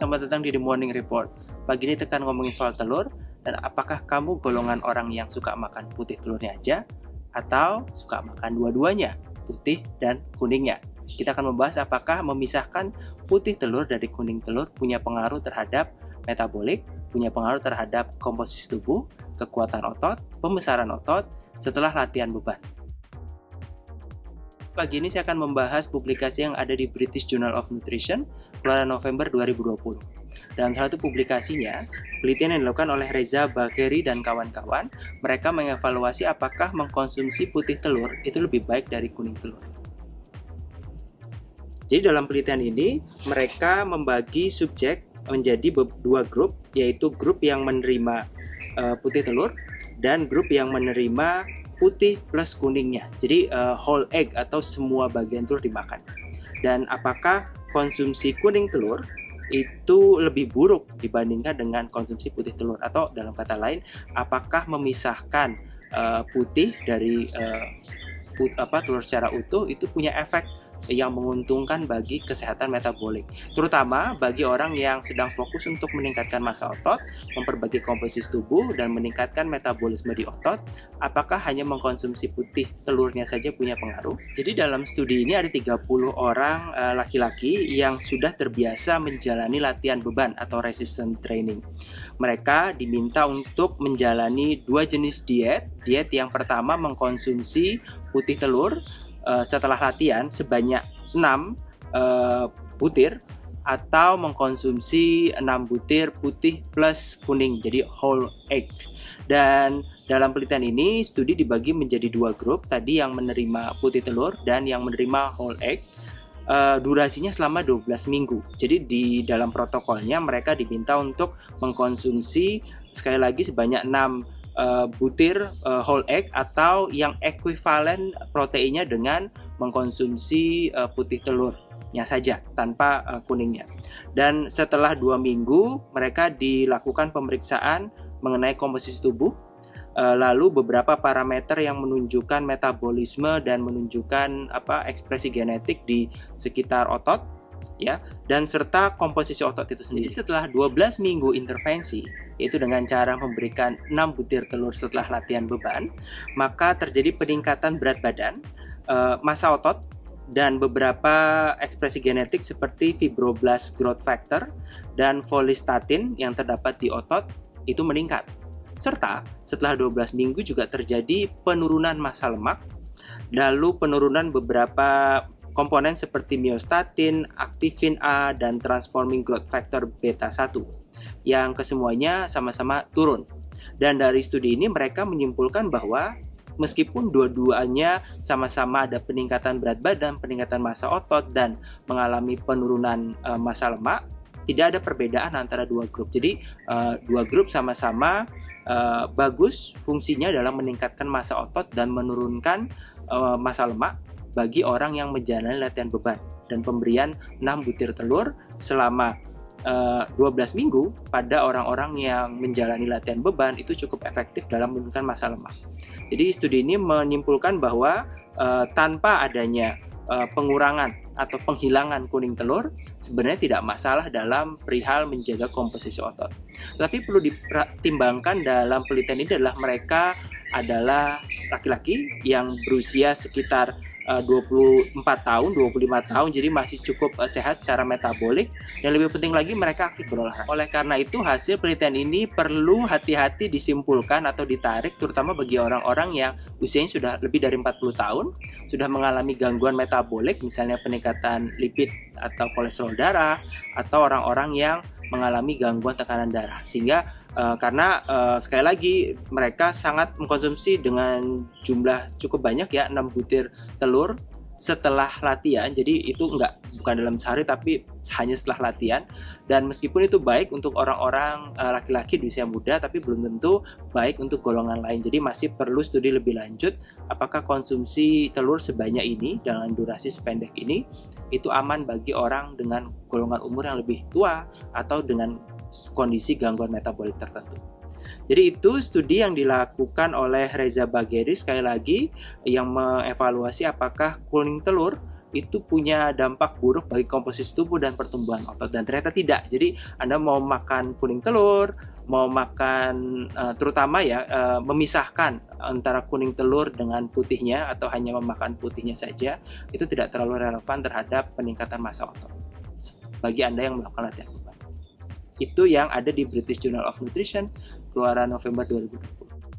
selamat datang di The Morning Report. Pagi ini tekan ngomongin soal telur, dan apakah kamu golongan orang yang suka makan putih telurnya aja, atau suka makan dua-duanya, putih dan kuningnya. Kita akan membahas apakah memisahkan putih telur dari kuning telur punya pengaruh terhadap metabolik, punya pengaruh terhadap komposisi tubuh, kekuatan otot, pembesaran otot, setelah latihan beban. Pagi ini saya akan membahas publikasi yang ada di British Journal of Nutrition keluaran November 2020. Dalam satu publikasinya, penelitian yang dilakukan oleh Reza Bagheri dan kawan-kawan, mereka mengevaluasi apakah mengkonsumsi putih telur itu lebih baik dari kuning telur. Jadi dalam penelitian ini, mereka membagi subjek menjadi dua grup, yaitu grup yang menerima uh, putih telur dan grup yang menerima putih plus kuningnya. Jadi uh, whole egg atau semua bagian telur dimakan. Dan apakah konsumsi kuning telur itu lebih buruk dibandingkan dengan konsumsi putih telur atau dalam kata lain apakah memisahkan uh, putih dari uh, put, apa telur secara utuh itu punya efek yang menguntungkan bagi kesehatan metabolik, terutama bagi orang yang sedang fokus untuk meningkatkan massa otot, memperbaiki komposisi tubuh, dan meningkatkan metabolisme di otot. Apakah hanya mengkonsumsi putih telurnya saja punya pengaruh? Jadi dalam studi ini ada 30 orang eh, laki-laki yang sudah terbiasa menjalani latihan beban atau resistance training. Mereka diminta untuk menjalani dua jenis diet. Diet yang pertama mengkonsumsi putih telur uh, setelah latihan sebanyak 6 uh, eh, butir atau mengkonsumsi 6 butir putih plus kuning jadi whole egg. Dan dalam penelitian ini studi dibagi menjadi dua grup tadi yang menerima putih telur dan yang menerima whole egg. Uh, durasinya selama 12 minggu. Jadi di dalam protokolnya mereka diminta untuk mengkonsumsi sekali lagi sebanyak 6 uh, butir uh, whole egg atau yang ekuivalen proteinnya dengan mengkonsumsi uh, putih telurnya saja tanpa uh, kuningnya. Dan setelah dua minggu mereka dilakukan pemeriksaan mengenai komposisi tubuh, uh, lalu beberapa parameter yang menunjukkan metabolisme dan menunjukkan apa ekspresi genetik di sekitar otot ya dan serta komposisi otot itu sendiri. Setelah 12 minggu intervensi yaitu dengan cara memberikan 6 butir telur setelah latihan beban, maka terjadi peningkatan berat badan, uh, massa otot dan beberapa ekspresi genetik seperti fibroblast growth factor dan folistatin yang terdapat di otot itu meningkat. Serta setelah 12 minggu juga terjadi penurunan massa lemak, lalu penurunan beberapa komponen seperti myostatin, aktifin A, dan transforming growth factor beta 1 yang kesemuanya sama-sama turun. Dan dari studi ini mereka menyimpulkan bahwa meskipun dua-duanya sama-sama ada peningkatan berat badan, peningkatan massa otot dan mengalami penurunan uh, massa lemak, tidak ada perbedaan antara dua grup. Jadi uh, dua grup sama-sama uh, bagus fungsinya dalam meningkatkan massa otot dan menurunkan massa lemak bagi orang yang menjalani latihan beban dan pemberian 6 butir telur selama uh, eh, 12 minggu pada orang-orang yang menjalani latihan beban itu cukup efektif dalam menurunkan massa lemak. Jadi studi ini menyimpulkan bahwa uh, tanpa adanya uh, pengurangan atau penghilangan kuning telur sebenarnya tidak masalah dalam perihal menjaga komposisi otot. Tapi perlu dipertimbangkan dalam penelitian ini adalah mereka adalah laki-laki yang berusia sekitar uh, 24 tahun, 25 tahun, jadi masih cukup uh, sehat secara metabolik dan lebih penting lagi mereka aktif berolahraga. Oleh karena itu hasil penelitian ini perlu hati-hati disimpulkan atau ditarik terutama bagi orang-orang yang usianya sudah lebih dari 40 tahun, sudah mengalami gangguan metabolik misalnya peningkatan lipid atau kolesterol darah atau orang-orang yang mengalami gangguan tekanan darah sehingga Uh, karena uh, sekali lagi mereka sangat mengkonsumsi dengan jumlah cukup banyak ya 6 butir telur setelah latihan. Jadi itu enggak bukan dalam sehari tapi hanya setelah latihan. Dan meskipun itu baik untuk orang-orang uh, laki-laki di usia muda tapi belum tentu baik untuk golongan lain. Jadi masih perlu studi lebih lanjut apakah konsumsi telur sebanyak ini dalam durasi sependek ini itu aman bagi orang dengan golongan umur yang lebih tua atau dengan kondisi gangguan metabolik tertentu. Jadi itu studi yang dilakukan oleh Reza Bagheri sekali lagi yang mengevaluasi apakah kuning telur itu punya dampak buruk bagi komposisi tubuh dan pertumbuhan otot dan ternyata tidak. Jadi Anda mau makan kuning telur, mau makan uh, terutama ya uh, memisahkan antara kuning telur dengan putihnya atau hanya memakan putihnya saja itu tidak terlalu relevan terhadap peningkatan massa otot bagi Anda yang melakukan latihan. Itu yang ada di British Journal of Nutrition keluaran November 2020.